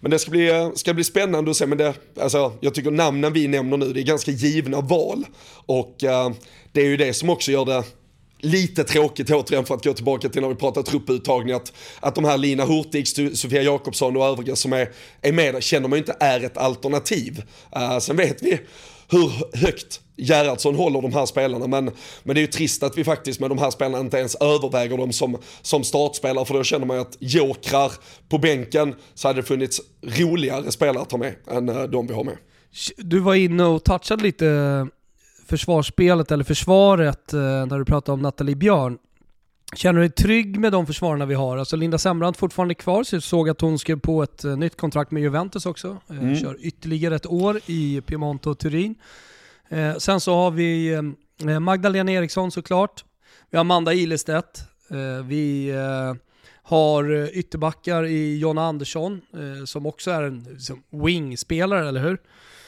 men det ska bli, ska bli spännande att se. Men det, alltså, jag tycker namnen vi nämner nu, det är ganska givna val. Och eh, det är ju det som också gör det lite tråkigt återigen för att gå tillbaka till när vi pratade trupputtagning att, att de här Lina Hurtig, Sofia Jakobsson och övriga som är, är med känner man ju inte är ett alternativ. Uh, sen vet vi hur högt Gerhardsson håller de här spelarna men, men det är ju trist att vi faktiskt med de här spelarna inte ens överväger dem som, som startspelare för då känner man ju att jokrar på bänken så hade det funnits roligare spelare att ta med än eh, de vi har med. Du var inne och touchade lite försvarsspelet eller försvaret eh, när du pratade om Nathalie Björn. Känner du dig trygg med de försvararna vi har? Alltså Linda Sembrant fortfarande kvar, så jag såg att hon skrev på ett uh, nytt kontrakt med Juventus också. Uh, mm. Kör ytterligare ett år i Piemonte och Turin. Sen så har vi Magdalena Eriksson såklart. Vi har Amanda Ilestedt. vi har ytterbackar i Jonna Andersson som också är en wing-spelare, eller hur?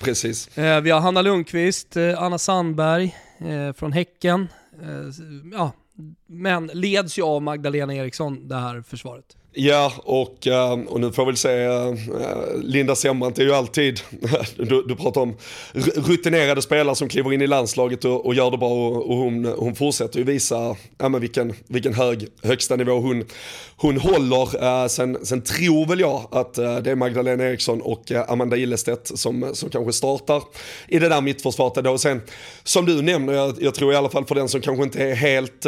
Precis. vi har Hanna Lundqvist, Anna Sandberg från Häcken. ja, men leds ju av Magdalena Eriksson, det här försvaret. Ja, och, eh, och nu får vi väl eh, Linda Sembrant är ju alltid, (laughs) du, du pratar om rutinerade spelare som kliver in i landslaget och, och gör det bra och, och hon, hon fortsätter ju visa ja, men vilken, vilken hög högsta nivå hon, hon håller. Eh, sen, sen tror väl jag att det är Magdalena Eriksson och Amanda Illestedt som, som kanske startar i det där mittförsvaret. Och sen som du nämner, jag, jag, tror i alla fall för den som kanske inte är helt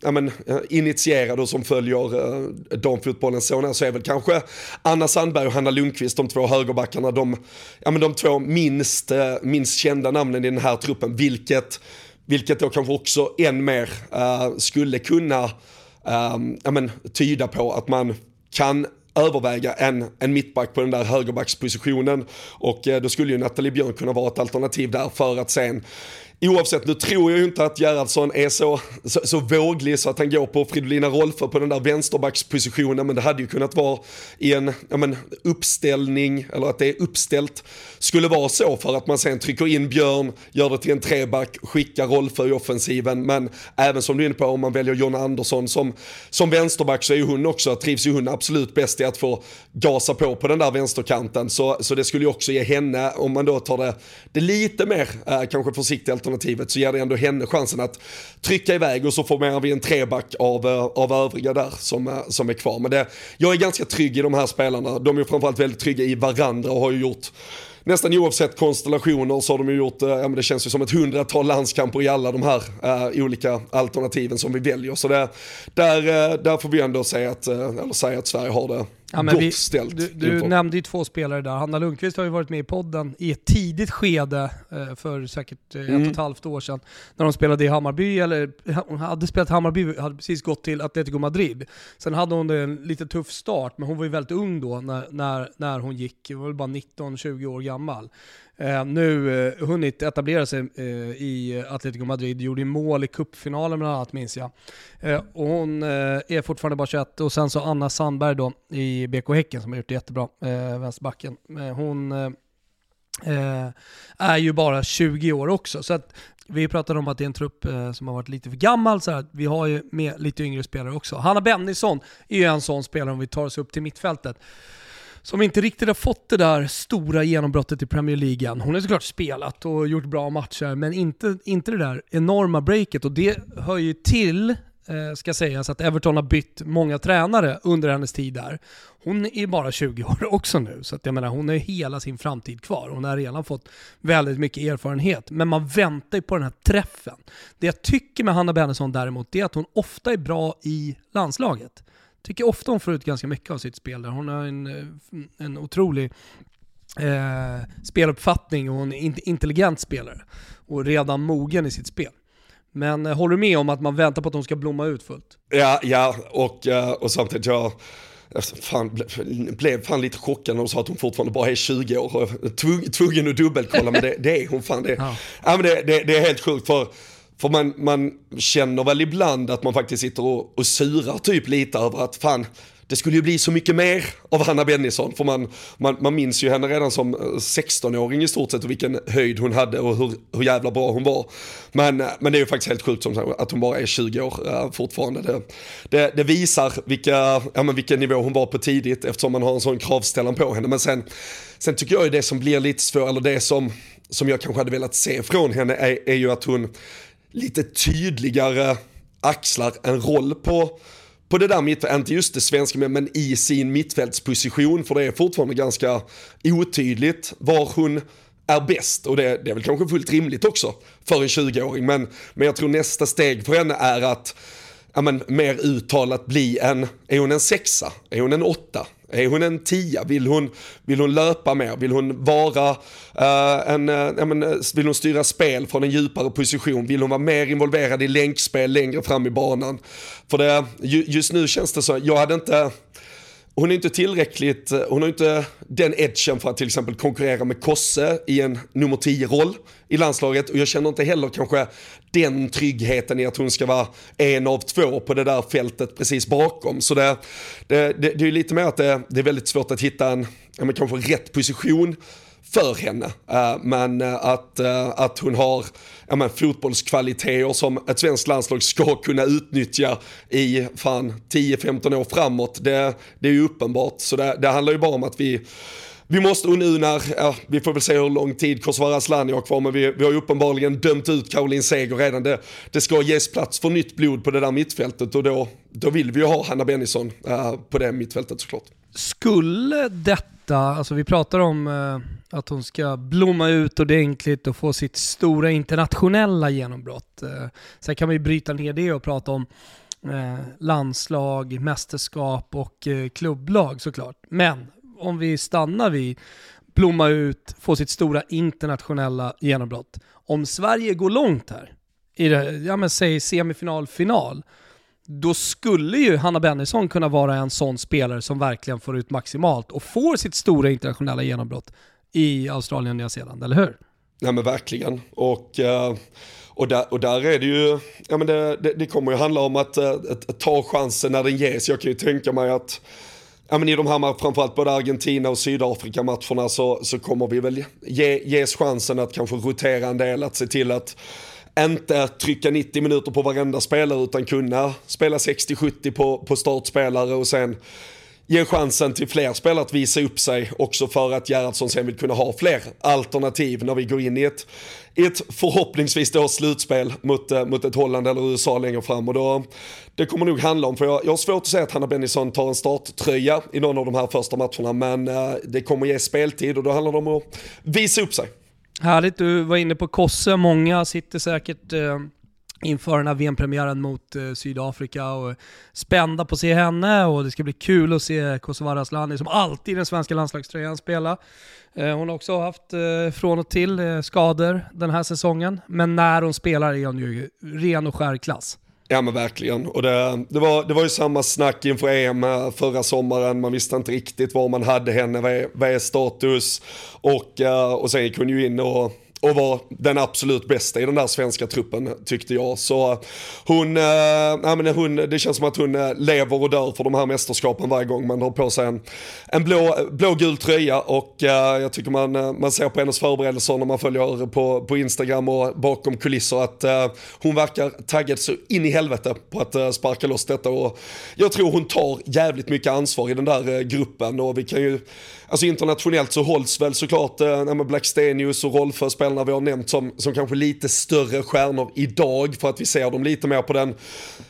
ja, men, initierad och som följer damfotboll uh, damfotbollen så, så är väl kanske Anna Sandberg och Hanna Lundqvist, de två högerbackarna, de, ja, men de två minst, eh, minst kända namnen i den här truppen. Vilket, vilket då kanske också än mer eh, skulle kunna uh, ja, men, tyda på att man kan överväga en, en mittback på den där högerbackspositionen. Och eh, då skulle ju Nathalie Björn kunna vara ett alternativ där för att sen Oavsett, nu tror jag ju inte att Gerhardsson är så, så, så våglig så att han går på Fridolina Rolfö på den där vänsterbackspositionen, men det hade ju kunnat vara i en ja, men, uppställning, eller att det är uppställt, skulle vara så för att man sen trycker in Björn, gör det till en treback, skickar Rolfö i offensiven, men även som du är inne på, om man väljer Jonna Andersson som, som vänsterback så är ju hon också, trivs ju hon absolut bäst i att få gasa på på den där vänsterkanten, så, så det skulle ju också ge henne, om man då tar det, det lite mer eh, kanske försiktigt alternativet så ger det ändå henne chansen att trycka iväg och så får vi en treback av, eh, av övriga där som, eh, som är kvar. Men det, jag är ganska trygg i de här spelarna. De är framförallt väldigt trygga i varandra och har ju gjort nästan oavsett konstellationer så har de ju gjort, eh, ja men det känns ju som ett hundratal landskamper i alla de här uh, olika alternativen som vi väljer. Så det, där, uh, där får vi ändå säga att, uh, eller säga att Sverige har det ja, gott ställt. Du, du nämnde ju två spelare där. Hanna Lundqvist har ju varit med i podden i ett tidigt skede för säkert mm. ett och ett mm. halvt år sedan. När de spelade i Hammarby, eller hon hade spelat Hammarby, hade precis gått till Atletico Madrid. Sen hade hon en lite tuff start, men hon var ju väldigt ung då när, när, när hon gick. Hon var väl bara 19-20 år gammal. Eh, Eh, nu eh, hunnit etablera sig eh, i Atletico Madrid, gjorde mål i cupfinalen bland annat minns jag. Eh, och hon eh, är fortfarande bara 21 och sen så Anna Sandberg då i BK Häcken som har gjort det jättebra, eh, vänsterbacken. Eh, hon eh, är ju bara 20 år också. Så att vi pratade om att det är en trupp eh, som har varit lite för gammal, så här, vi har ju med lite yngre spelare också. Hanna Bennison är ju en sån spelare om vi tar oss upp till mittfältet som inte riktigt har fått det där stora genombrottet i Premier League än. Hon har såklart spelat och gjort bra matcher, men inte, inte det där enorma breaket. Och det hör ju till, eh, ska sägas, att Everton har bytt många tränare under hennes tid där. Hon är bara 20 år (laughs) också nu, så att jag menar, hon har hela sin framtid kvar. Hon har redan fått väldigt mycket erfarenhet, men man väntar ju på den här träffen. Det jag tycker med Hanna Bennison däremot, det är att hon ofta är bra i landslaget tycker ofta hon får ut ganska mycket av sitt spel där. Hon har en, eh, en otrolig eh, speluppfattning och en intelligent spelare. Och redan mogen i sitt spel. Men eh, håller du med om att man väntar på att hon ska blomma ut fullt? Ja, ja och, eh, och samtidigt jag fan, blev fan lite chockad när de sa att hon fortfarande bara är 20 år. Tvungen, tvungen att dubbelkolla men det, det är hon fan. Det, (laughs) ja. ja men det, det, det är helt sjukt för för man, man känner väl ibland att man faktiskt sitter och, och surar typ lite över att fan, det skulle ju bli så mycket mer av Hanna Bennison. För man, man, man minns ju henne redan som eh, 16-åring i stort sett och vilken höjd hon hade och hur, hur jävla bra hon var. Men, eh, men det är ju faktiskt helt sjukt som att hon bara är 20 år äh, fortfarande. Det, det, det, visar vilka, ja, men vilken nivå hon var på tidigt eftersom man har en sån kravställan på henne. Men sen, sen tycker jag ju det som blir lite svårt, eller det som, som jag kanske hade velat se från henne är, är ju att hon lite tydligare axlar en roll på på det där mittfältet, inte just det svenska men i sin mittfältsposition för det är fortfarande ganska otydligt var hon är bäst och det, det är väl kanske fullt rimligt också för en 20-åring men, men jag tror nästa steg för henne är att ja, men, mer uttalat bli en, är hon en sexa? Är hon en åtta? Är hon en tia? Vill hon, vill hon löpa mer? Vill hon vara uh, en, uh, ja, men, eh, vill hon styra spel från en djupare position? Vill hon vara mer involverad i länkspel längre fram i banan? För det, just nu känns det så, jag hade inte, hon är inte tillräckligt, eh, hon har inte den edgen för att till exempel konkurrera med Kosse i en nummer 10-roll i landslaget och jag känner inte heller kanske den tryggheten i att hon ska vara en av två på det där fältet precis bakom. Så det, det, det, det är lite mer att det, det, är väldigt svårt att hitta en, ja, men kanske rätt position för henne. Uh, men uh, att, uh, att hon har ja, men, fotbollskvaliteter som ett svenskt landslag ska kunna utnyttja i fan 10-15 år framåt, det, det är ju uppenbart. Så det, det handlar ju bara om att vi vi måste, och nu när, ja, vi får väl se hur lång tid Kosovare Asllani har kvar, men vi, vi har ju uppenbarligen dömt ut Caroline Seger redan. Det, det ska ges plats för nytt blod på det där mittfältet och då, då vill vi ju ha Hanna Bennison uh, på det mittfältet såklart. Skulle detta, alltså vi pratar om uh, att hon ska blomma ut ordentligt och få sitt stora internationella genombrott. Eh, sen kan vi bryta ner det och prata om eh, landslag, mästerskap och eh, klubblag såklart. Men om vi stannar vid blomma ut, få sitt stora internationella genombrott. Om Sverige går långt här, i det, ja men säg semifinal, final, då skulle ju Hanna Bennison kunna vara en sån spelare som verkligen får ut maximalt och får sitt stora internationella genombrott i Australien och Nya Zeeland, eller hur? Nej men verkligen. Och, eh, och, där, och där är det ju, ja men det, det, det kommer ju handla om eh, att, att, att, ta chansen när den ges. Jag kan ju tänka mig att ja, men i de här framförallt både Argentina och Sydafrika matcherna så, så kommer vi väl ge, ges chansen att kanske rotera en del, att se till att inte trycka 90 minuter på varenda spelare utan kunna spela 60-70 på, på startspelare och sen ge chansen till fler spelare att visa upp sig också för att Gerhardsson sen vill kunna ha fler alternativ när vi går in i ett, ett förhoppningsvis då slutspel mot, eh, mot ett Holland eller USA längre fram och då det kommer nog handla om, för jag, jag har svårt att säga att Hanna Bennison tar en starttröja i någon av de här första matcherna men eh, det kommer ge speltid och då handlar det om att visa upp sig. Härligt, du var inne på Kosse, många sitter säkert eh inför den här VM-premiären mot eh, Sydafrika och spända på att se henne och det ska bli kul att se Kosovare Asllani som alltid i den svenska landslagströjan spela. Eh, hon har också haft eh, från och till eh, skador den här säsongen, men när hon spelar är hon ju ren och skär klass. Ja men verkligen. Och det, det, var, det var ju samma snack inför EM eh, förra sommaren. Man visste inte riktigt var man hade henne, vad är, vad är status? Och, eh, och sen gick hon ju in och och var den absolut bästa i den där svenska truppen tyckte jag. Så eh, hon, äh, men hon, det känns som att hon eh, lever och dör för de här mästerskapen varje gång man har på sig en, en blå, blå tröja. Och äh, jag tycker man, man ser på hennes förberedelser när man följer på, på Instagram och bakom kulisser att hon verkar taggad så in i helvete på att sparka loss detta. Och jag tror hon tar jävligt mycket ansvar i den där gruppen. Och vi kan ju Alltså internationellt så hålls väl såklart äh, Blackstenius och Rolfö spelarna vi har nämnt som, som kanske lite större stjärnor idag för att vi ser dem lite mer på den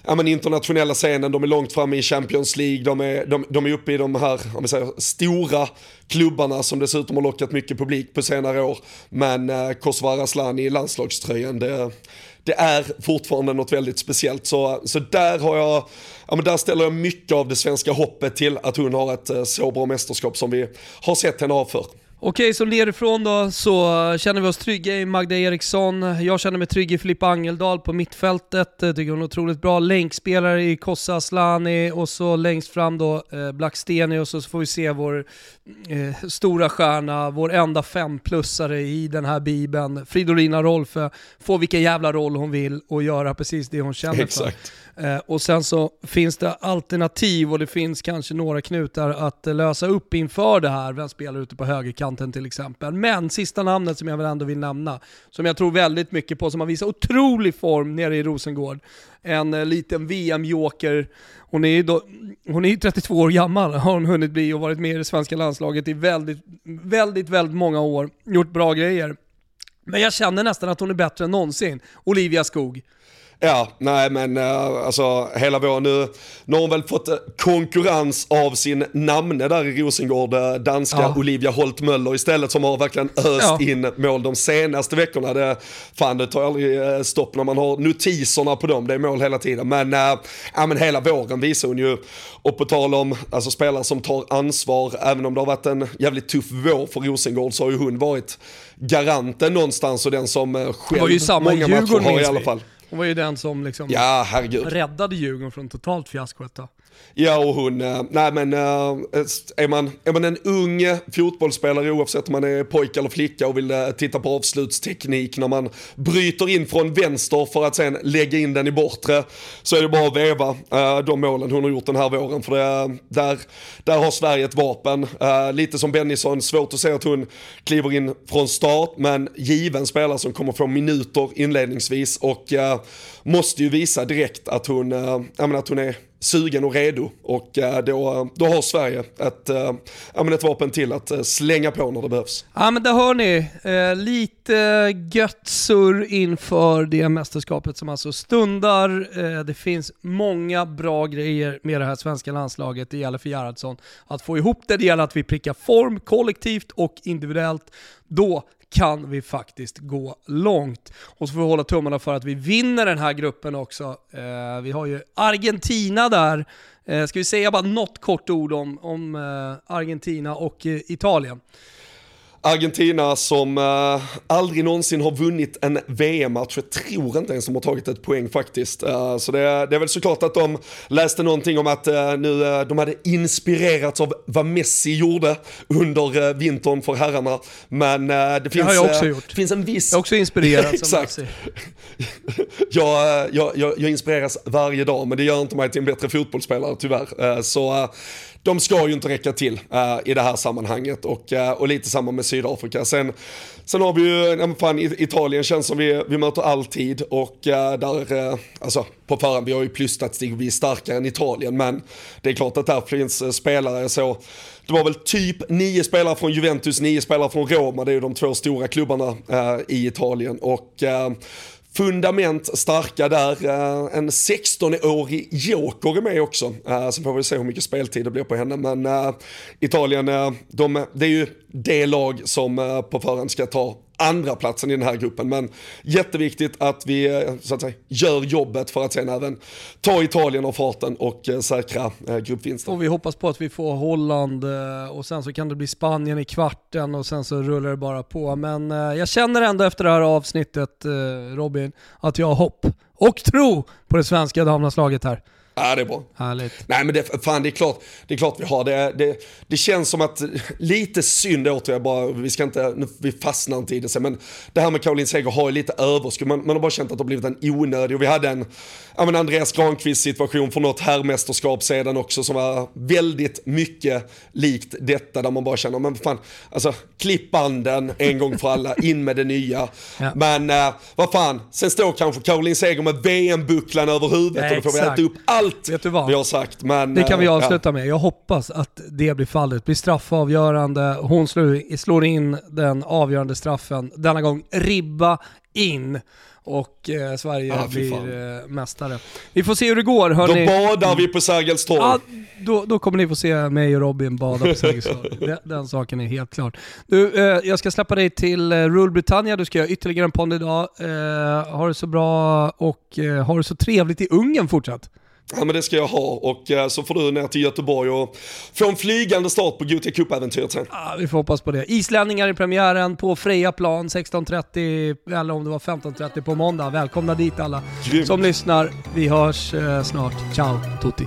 ja, men internationella scenen. De är långt framme i Champions League, de är, de, de är uppe i de här om säger, stora klubbarna som dessutom har lockat mycket publik på senare år. Men eh, Kosovare Asllani i landslagströjan, det, det är fortfarande något väldigt speciellt. Så, så där har jag, ja men där ställer jag mycket av det svenska hoppet till att hon har ett eh, så bra mästerskap som vi har sett henne ha för. Okej, så nerifrån då så känner vi oss trygga i Magda Eriksson. Jag känner mig trygg i Filippa Angeldal på mittfältet. Jag tycker hon är otroligt bra. Länkspelare i Kossa Aslani och så längst fram då eh, Blacksteni och så får vi se vår eh, stora stjärna, vår enda femplussare i den här bibeln. Fridolina Rolfö får vilken jävla roll hon vill och göra precis det hon känner Exakt. för. Eh, och sen så finns det alternativ och det finns kanske några knutar att lösa upp inför det här. Vem spelar ute på högerkanten till exempel. Men sista namnet som jag väl ändå vill nämna, som jag tror väldigt mycket på, som har visat otrolig form nere i Rosengård. En eh, liten VM-joker. Hon är ju då, hon är 32 år gammal, har hon hunnit bli och varit med i det svenska landslaget i väldigt, väldigt, väldigt många år. Gjort bra grejer. Men jag känner nästan att hon är bättre än någonsin. Olivia Skog. Ja, nej men uh, alltså hela vår nu, nu har hon väl fått uh, konkurrens av sin namne där i Rosengård, uh, danska ja. Olivia Holt Möller istället som har verkligen öst ja. in mål de senaste veckorna. Det, fan det tar aldrig stopp när man har notiserna på dem, det är mål hela tiden. Men, ja, men hela våren visar hon ju, och på tal om alltså, spelare som tar ansvar, även om det har varit en jävligt tuff vår för Rosengård så har ju hon varit garanten någonstans och den som själv många matcher har i alla fall. Hon var ju den som liksom ja, herregud. räddade Djurgården från totalt fiasko ett tag. Ja och hon, eh, nej men eh, är, man, är man en ung fotbollsspelare oavsett om man är pojke eller flicka och vill eh, titta på avslutsteknik när man bryter in från vänster för att sen lägga in den i bortre så är det bara att veva de målen hon har gjort den här våren. För det, där, där har Sverige ett vapen. Lite som Bennison, svårt att se att hon kliver in från start men given spelare som kommer få minuter inledningsvis och måste ju visa direkt att hon, äh, att hon är sugen och redo och eh, då, eh, då har Sverige ett, eh, ett vapen till att slänga på när det behövs. Ja men där hör ni, lite gött surr inför det mästerskapet som alltså stundar. det finns många bra grejer med det här svenska landslaget. Det gäller för Gerhardsson att få ihop det. Det gäller att vi prickar form kollektivt och individuellt. Då kan vi faktiskt gå långt. Och så får vi hålla tummarna för att vi vinner den här gruppen också. Eh, vi har ju Argentina där. Eh, ska vi säga bara något kort ord om, om eh, Argentina och eh, Italien? Argentina som uh, aldrig någonsin har vunnit en VM-match. Jag tror inte ens de har tagit ett poäng faktiskt. Uh, så det, det, är väl såklart att de läste någonting om att uh, nu, de hade inspirerats av vad Messi gjorde under vintern för herrarna. Men det, finns, det har jag också gjort. finns en viss... Jag har också inspirerats (laughs) av Messi. (laughs) jag, jag, jag, jag, inspireras varje dag men det gör inte mig till en bättre fotbollsspelare tyvärr. så de ska ju inte räcka till uh, i det här sammanhanget och, uh, och lite samma med Sydafrika. Sen, sen har vi ju, ja, fan, Italien känns som vi, vi möter alltid och uh, där, alltså på förhand, vi har ju plusstatistik och vi är starkare än Italien men det är klart att där finns spelare så det var väl typ nio spelare från Juventus, nio spelare från Roma, det är ju de två stora klubbarna i Italien och fundament starka där. Eh, en 16-årig joker är med också. Eh, Så får vi se hur mycket speltid det blir på henne. Men eh, Italien, de, det är ju det lag som eh, på förhand ska ta andra platsen i den här gruppen. Men jätteviktigt att vi eh, så att säga, gör jobbet för att sen även ta Italien av farten och eh, säkra gruppvinsten. Och vi hoppas på att vi får Holland och sen så kan det bli Spanien i kvarten och sen så rullar det bara på. Men jag känner ändå efter det här avsnittet Robin att jag har hopp och tro på det svenska damlandslaget här. Ja, det är bra. Härligt. Nej men det, fan, det, är klart, det är klart vi har det. Det, det känns som att, lite synd återigen bara, vi ska inte, vi fastnar inte i det sen, men det här med Caroline Seger har ju lite överskott, man, man har bara känt att det har blivit en onödig, och vi hade en, ja men Andreas Granqvist situation för något herrmästerskap sedan också som var väldigt mycket likt detta där man bara känner, men fan, alltså klipp banden en gång för alla, in med det nya. (laughs) Ja. Men uh, vad fan, sen står kanske Caroline Seger med VM-bucklan över huvudet Nej, och då får vi äta upp all allt Vet du vad? vi har sagt. Men, det kan vi eh, avsluta ja. med. Jag hoppas att det blir fallet. blir straffavgörande. Hon slår, slår in den avgörande straffen. Denna gång ribba in och eh, Sverige ah, blir eh, mästare. Vi får se hur det går hörni. Då badar vi på Sergels torg. Ah, då, då kommer ni få se mig och Robin bada på Sergels torg. (laughs) den, den, saken är helt klar. Du, eh, jag ska släppa dig till eh, Rule Britannia, du ska göra ytterligare en podd idag. Eh, ha det så bra och eh, ha det så trevligt i Ungern fortsatt. Ja men det ska jag ha och eh, så får du ner till Göteborg och få en flygande start på Gothia Cup-äventyret sen. Ja, vi får hoppas på det. Islänningar i premiären på Freja plan 16.30 eller om det var 15.30 på måndag. Välkomna dit alla Grym. som lyssnar. Vi hörs eh, snart. Ciao tutti.